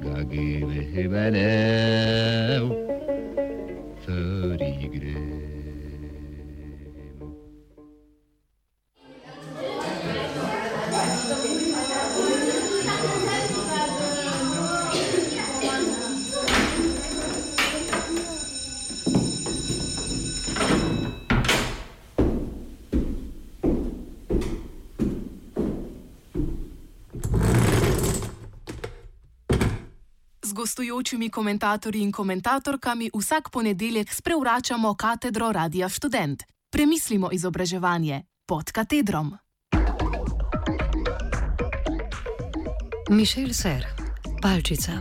Gagébe hebenew Förigrő gostujočimi komentatorji in komentatorkami vsak ponedeljek sprevračamo katedro Radia Student. Premislimo izobraževanje pod katedrom. Mišel Ser, palčica.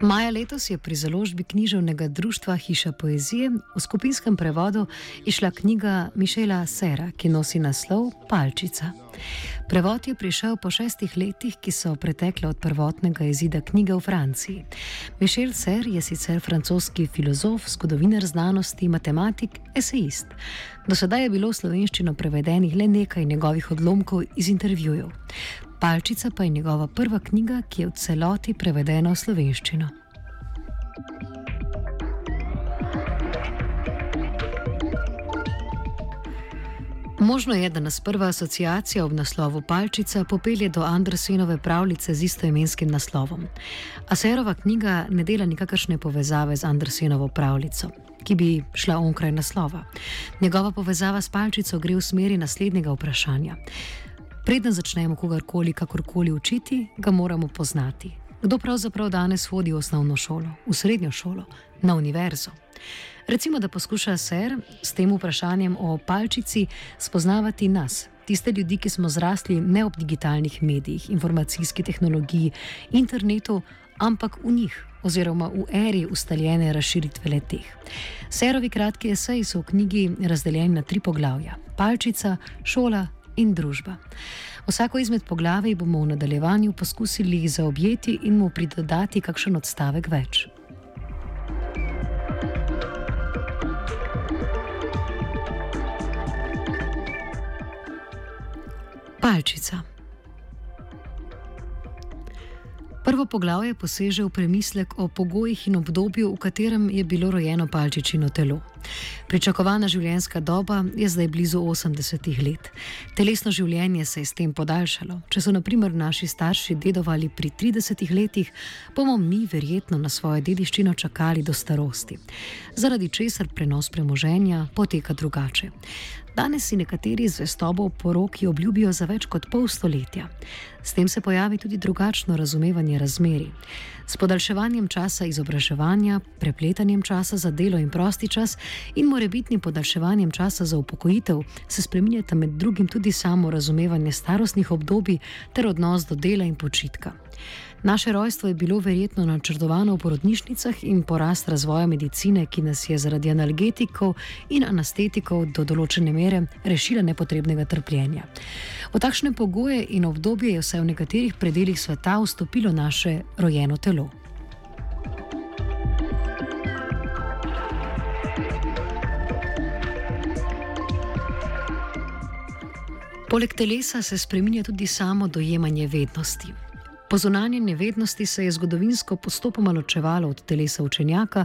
Maja letos je pri založbi književnega društva Hiša poezije v skupinskem prevodu išla knjiga Mišela Sera, ki nosi naslov Palčica. Prevod je prišel po šestih letih, ki so pretekle od prvotnega izida knjige v Franciji. Mišel Ser je sicer francoski filozof, zgodovinar znanosti, matematik, esejist. Do sedaj je bilo v slovenščino prevedenih le nekaj njegovih odlomkov iz intervjujev. Palčica pa je njegova prva knjiga, ki je v celoti prevedena v slovenščino. Možno je, da nas prva asociacija ob naslovu Palčica popelje do Andresenove pravljice z istoimenskim naslovom. Aserova knjiga ne dela nikakršne povezave z Andresenovo pravljico, ki bi šla onkraj naslova. Njegova povezava s Palčico gre v smeri naslednjega vprašanja. Preden začnemo kogarkoli kakorkoli učiti, ga moramo poznati. Kdo pravzaprav danes hodi v osnovno šolo, v srednjo šolo, na univerzo? Recimo, da poskuša ser s tem vprašanjem o palčici spoznavati nas, tiste ljudi, ki smo zrasli ne ob digitalnih medijih, informacijski tehnologiji, internetu, ampak v njih. Oziroma v eri ustaljene razširitve leteh. Serovi kratki eseji so v knjigi razdeljeni na tri poglavja: palčica, šola in družba. Vsako izmed poglavij bomo v nadaljevanju poskusili zaobjeti in mu pridodati kakšen odstavek več. Palčica. Prvo poglavje poseže v premislek o pogojih in obdobju, v katerem je bilo rojeno palčičino telo. Pričakovana življenjska doba je zdaj blizu 80 let. Telesno življenje se je s tem podaljšalo. Če so naprimer naši starši dedovali pri 30 letih, bomo mi verjetno na svojo dediščino čakali do starosti. Zaradi česar prenos premoženja poteka drugače. Danes si nekateri zvestobo poroki obljubijo za več kot pol stoletja. S tem se pojavi tudi drugačno razumevanje razmeri. S podaljševanjem časa izobraževanja, prepletanjem časa za delo in prosti čas in morebitnim podaljševanjem časa za upokojitev se spreminjata med drugim tudi samo razumevanje starostnih obdobij ter odnos do dela in počitka. Naše rojstvo je bilo verjetno načrtovano v porodnišnicah in porast razvoja medicine, ki nas je zaradi analgetikov in anestetikov do določene mere rešila nepotrebnega trpljenja. V takšne pogoje in obdobje je vsaj v nekaterih predeljih sveta vstopilo naše rojeno telo. Poleg telesa se spremenja tudi samo dojemanje vednosti. Po zunanji nevednosti se je zgodovinsko postopoma ločevalo od telesa učenjaka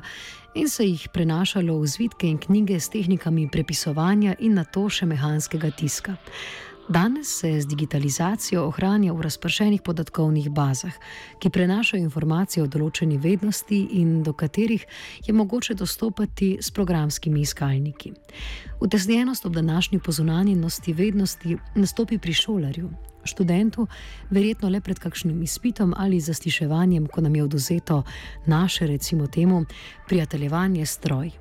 in se jih prenašalo v zvitke in knjige s tehnikami prepisovanja in na to še mehanskega tiska. Danes se z digitalizacijo ohranja v razpršenih podatkovnih bazah, ki prenašajo informacije o določeni vednosti in do katerih je mogoče dostopati s programskimi iskalniki. Utesnjenost ob današnji pozunanjenosti vednosti nastopi pri šolarju, študentu, verjetno le pred kakšnim izpitom ali zasliševanjem, ko nam je oduzeto naše, recimo temu, prijateljevanje stroj.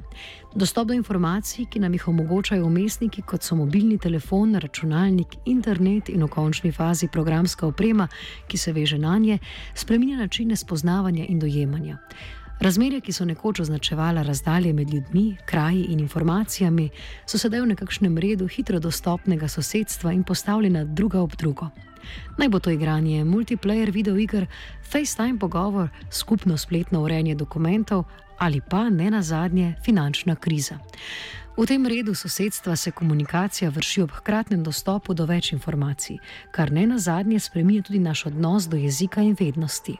Dostop do informacij, ki nam jih omogočajo umestniki, kot so mobilni telefon, računalnik, internet in v končni fazi programska oprema, ki se veže na nje, spremenja načine spoznavanja in dojemanja. Razmerja, ki so nekoč označevala razdalje med ljudmi, kraji in informacijami, so sedaj v nekakšnem redu hitro dostopnega sosedstva in postavljena druga ob drugo. Naj bo to igranje multiplayer videoiger, FaceTime pogovor, skupno spletno urejanje dokumentov ali pa ne nazadnje finančna kriza. V tem redu sosedstva se komunikacija vrši ob hkratnem dostopu do več informacij, kar ne nazadnje spremenja tudi naš odnos do jezika in vednosti.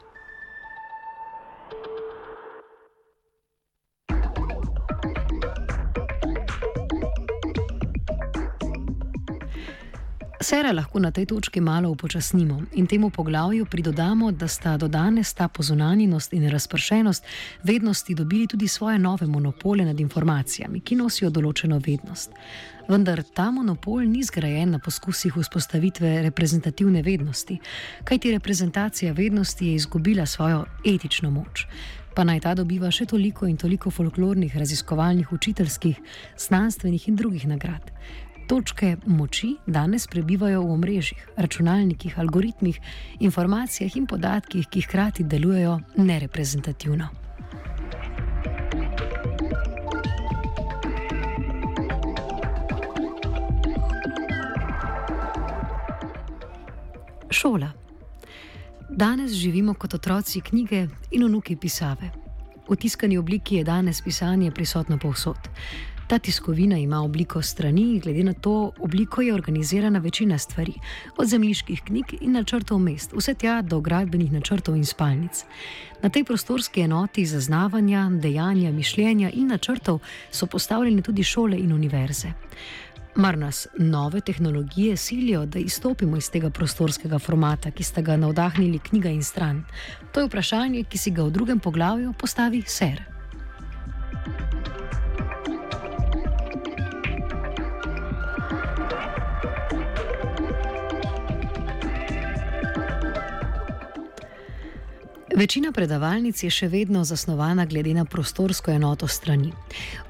Sera lahko na tej točki malo upočasnimo in temu poglavju pridodamo, da sta do danes ta pozunanjenost in razpršenost vednosti dobili tudi svoje nove monopole nad informacijami, ki nosijo določeno vednost. Vendar ta monopol ni zgrajen na poskusih vzpostavitve reprezentativne vednosti, kajti reprezentacija vednosti je izgubila svojo etično moč. Pa naj ta dobiva še toliko in toliko folklornih, raziskovalnih, učiteljskih, znanstvenih in drugih nagrad. Točke moči danes prebivajo v omrežjih, računalnikih, algoritmih, informacijah in podatkih, ki hkrati delujejo nereprezentativno. Šola. Danes živimo kot otroci knjige in vnuki pisave. V tiskani obliki je danes pisanje prisotno povsod. Ta tiskovina ima obliko strani, glede na to obliko je organizirana večina stvari, od zemljiških knjig in načrtov mest, vse tja do gradbenih načrtov in spalnic. Na tej prostorski enoti zaznavanja, dejanja, mišljenja in načrtov so postavljene tudi šole in univerze. Mar nas nove tehnologije silijo, da izstopimo iz tega prostorskega formata, ki sta ga navdahnili knjiga in stran? To je vprašanje, ki si ga v drugem poglavju postavi Ser. Večina predavalnic je še vedno zasnovana glede na prostorsko enoto strani.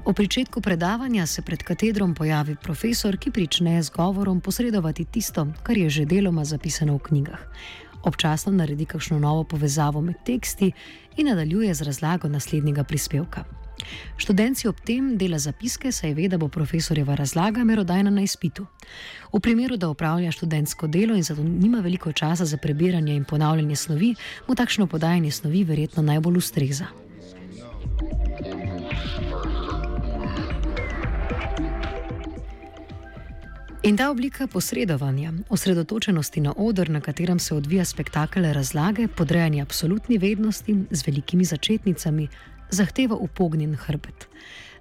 O pričetku predavanja se pred katedrom pojavi profesor, ki prične z govorom posredovati tisto, kar je že deloma zapisano v knjigah. Občasno naredi kakšno novo povezavo med teksti in nadaljuje z razlago naslednjega prispevka. Študenci ob tem dela zapiske, saj ve, da bo profesorjeva razlaga merodajna na izpitu. V primeru, da upravlja študentsko delo in zato nima veliko časa za prebiranje in ponavljanje snovi, mu takšno podajanje snovi verjetno najbolj ustreza. In ta oblika posredovanja, osredotočenosti na odr, na katerem se odvija spektakel razlage, podrejanja absolutni vednosti z velikimi začetnicami, zahteva upognjen hrbet.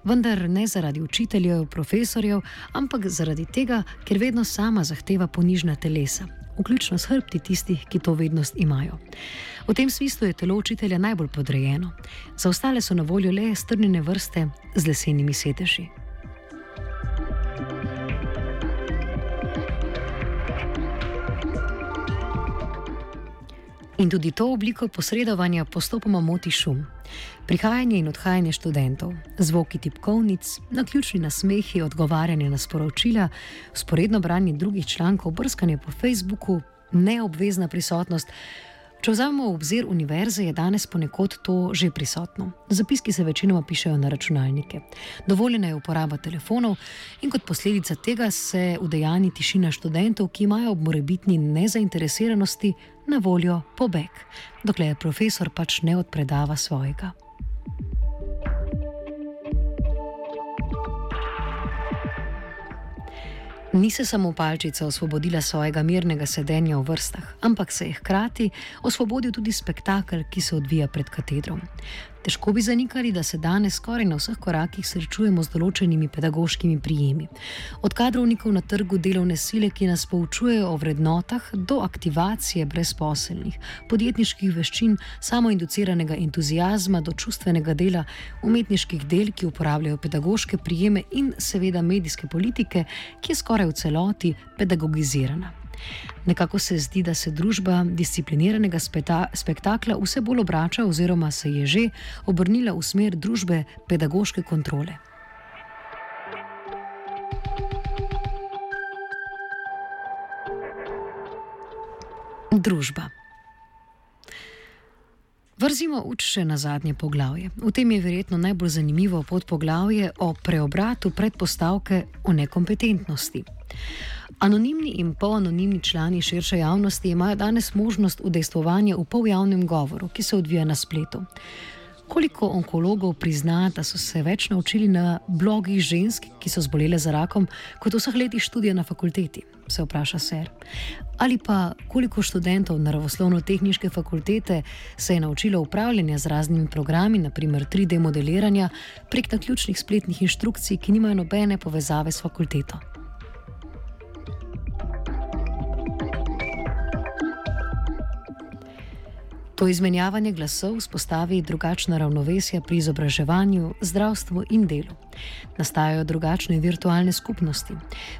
Vendar ne zaradi učiteljev, profesorjev, ampak zaradi tega, ker vedno sama zahteva ponižna telesa, vključno s hrbti tistih, ki to vednost imajo. V tem smislu je telo učitelja najbolj podrejeno, za ostale so na voljo le strnjene vrste z lesenimi sedeži. In tudi to obliko posredovanja postopoma moti šum. Prihajanje in odhajanje študentov, zvoki tipkovnic, naključni nasmehi, odgovarjanje na sporočila, sporedno branje drugih člankov, brskanje po Facebooku, neobvezna prisotnost. Če vzamemo v obzir univerze, je danes ponekod to že prisotno. Zapiski se večinoma pišejo na računalnike. Dovoljena je uporaba telefonov in kot posledica tega se udejani tišina študentov, ki imajo ob morebitni nezainteresiranosti na voljo pobeg, dokler profesor pač ne odpredava svojega. Ni se samo palčica osvobodila svojega mirnega sedenja v vrstah, ampak se je hkrati osvobodil tudi spektakel, ki se odvija pred katedrom. Težko bi zanikali, da se danes skoraj na vseh korakih srečujemo z določenimi pedagoškimi prijemi. Od kadrovnikov na trgu delovne sile, ki nas poučujejo o vrednotah, do aktivacije brezposelnih, podjetniških veščin, samoinduciranega entuzijazma, do čustvenega dela, umetniških del, ki uporabljajo pedagoške prijeme in seveda medijske politike, ki je skoraj v celoti pedagogizirana. Nekako se zdi, da se družba discipliniranega spektakla vse bolj obrača, oziroma se je že obrnila v smer družbe pedagoške kontrole. Družba. Vrzimo uč še na zadnje poglavje. V tem je verjetno najbolj zanimivo podpoglavje o preobratu predpostavke o nekompetentnosti. Anonimni in polanonimni člani širše javnosti imajo danes možnost udejstvovanja v poljavnem govoru, ki se odvija na spletu. Koliko onkologov prizna, da so se več naučili na blogih žensk, ki so zbolele za rakom, kot vseh letih študija na fakulteti? Se vpraša Ser. Ali pa koliko študentov naravoslovno-tehničke fakultete se je naučilo upravljanja z raznimi programi, naprimer 3D modeliranja, prek naključnih spletnih inštrukcij, ki nimajo nobene povezave s fakulteto? To izmenjavanje glasov vzpostavi drugačna ravnovesja pri izobraževanju, zdravstvu in delu. Nastajajo drugačne virtualne skupnosti.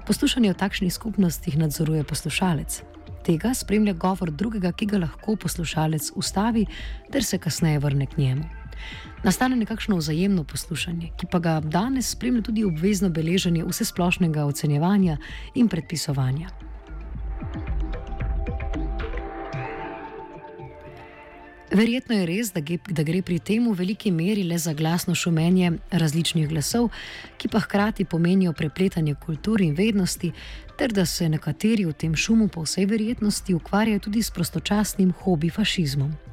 Poslušanje v takšnih skupnostih nadzoruje poslušalec. Tega spremlja govor drugega, ki ga lahko poslušalec ustavi, ter se kasneje vrne k njemu. Nastane nekakšno vzajemno poslušanje, ki pa ga danes spremlja tudi obvezno beleženje vsesplošnega ocenjevanja in predpisovanja. Verjetno je res, da, ge, da gre pri tem v veliki meri le za glasno šumenje različnih glasov, ki pa hkrati pomenijo prepletanje kultur in vednosti, ter da se nekateri v tem šumu po vsej verjetnosti ukvarjajo tudi s prostočasnim hobi fašizmom.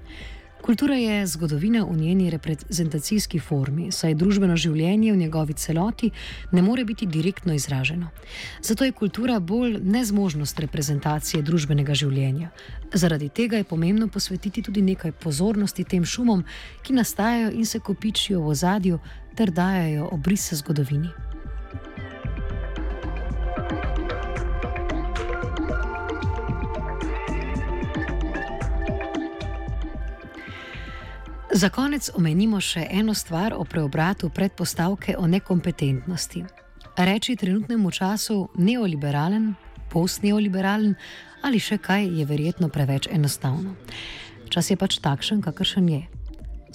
Kultura je zgodovina v njeni reprezentacijski formi, saj družbeno življenje v njegovi celoti ne more biti direktno izraženo. Zato je kultura bolj nezmožnost reprezentacije družbenega življenja. Zaradi tega je pomembno posvetiti tudi nekaj pozornosti tem šumom, ki nastajajo in se kopičijo v ozadju ter dajajo obrise zgodovini. Za konec omenimo še eno stvar o preobratu predpostavke o nekompetentnosti. Reči trenutnemu času neoliberalen, postneoliberalen ali še kaj je verjetno preveč enostavno. Čas je pač takšen, kakršen je.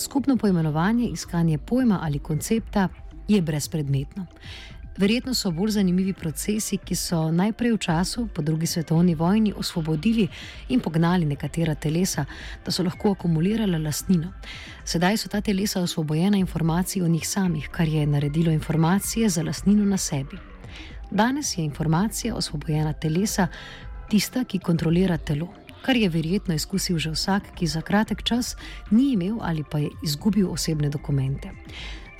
Skupno pojmenovanje, iskanje pojma ali koncepta je brezpredmetno. Verjetno so bolj zanimivi procesi, ki so najprej v času po drugi svetovni vojni osvobodili in pognali nekatera telesa, da so lahko akumulirala lastnino. Sedaj so ta telesa osvobojena informacij o njih samih, kar je naredilo informacije za lastnino na sebi. Danes je informacija osvobojena telesa tista, ki kontrolira telo. Kar je verjetno izkusil že vsak, ki za kratek čas ni imel ali pa je izgubil osebne dokumente.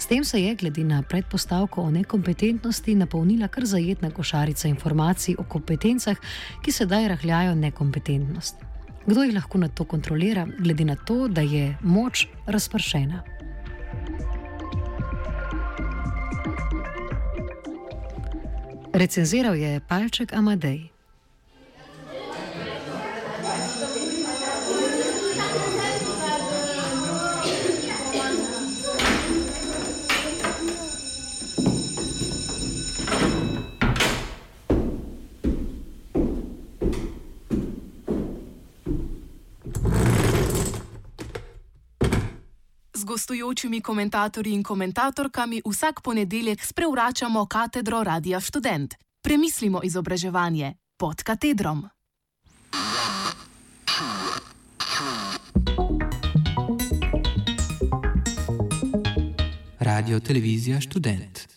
S tem se je, glede na predpostavko o nekompetentnosti, napolnila kar zajetna košarica informacij o kompetencah, ki sedaj rahljajo nekompetentnost. Kdo jih lahko na to kontrolira, glede na to, da je moč razpršena? Recenziral je Palček Amadej. Gostujočimi komentatorji in komentatorkami vsak ponedeljek sprevračamo katedro Radia Student. Premislimo izobraževanje pod katedrom. Radio Televizija Student.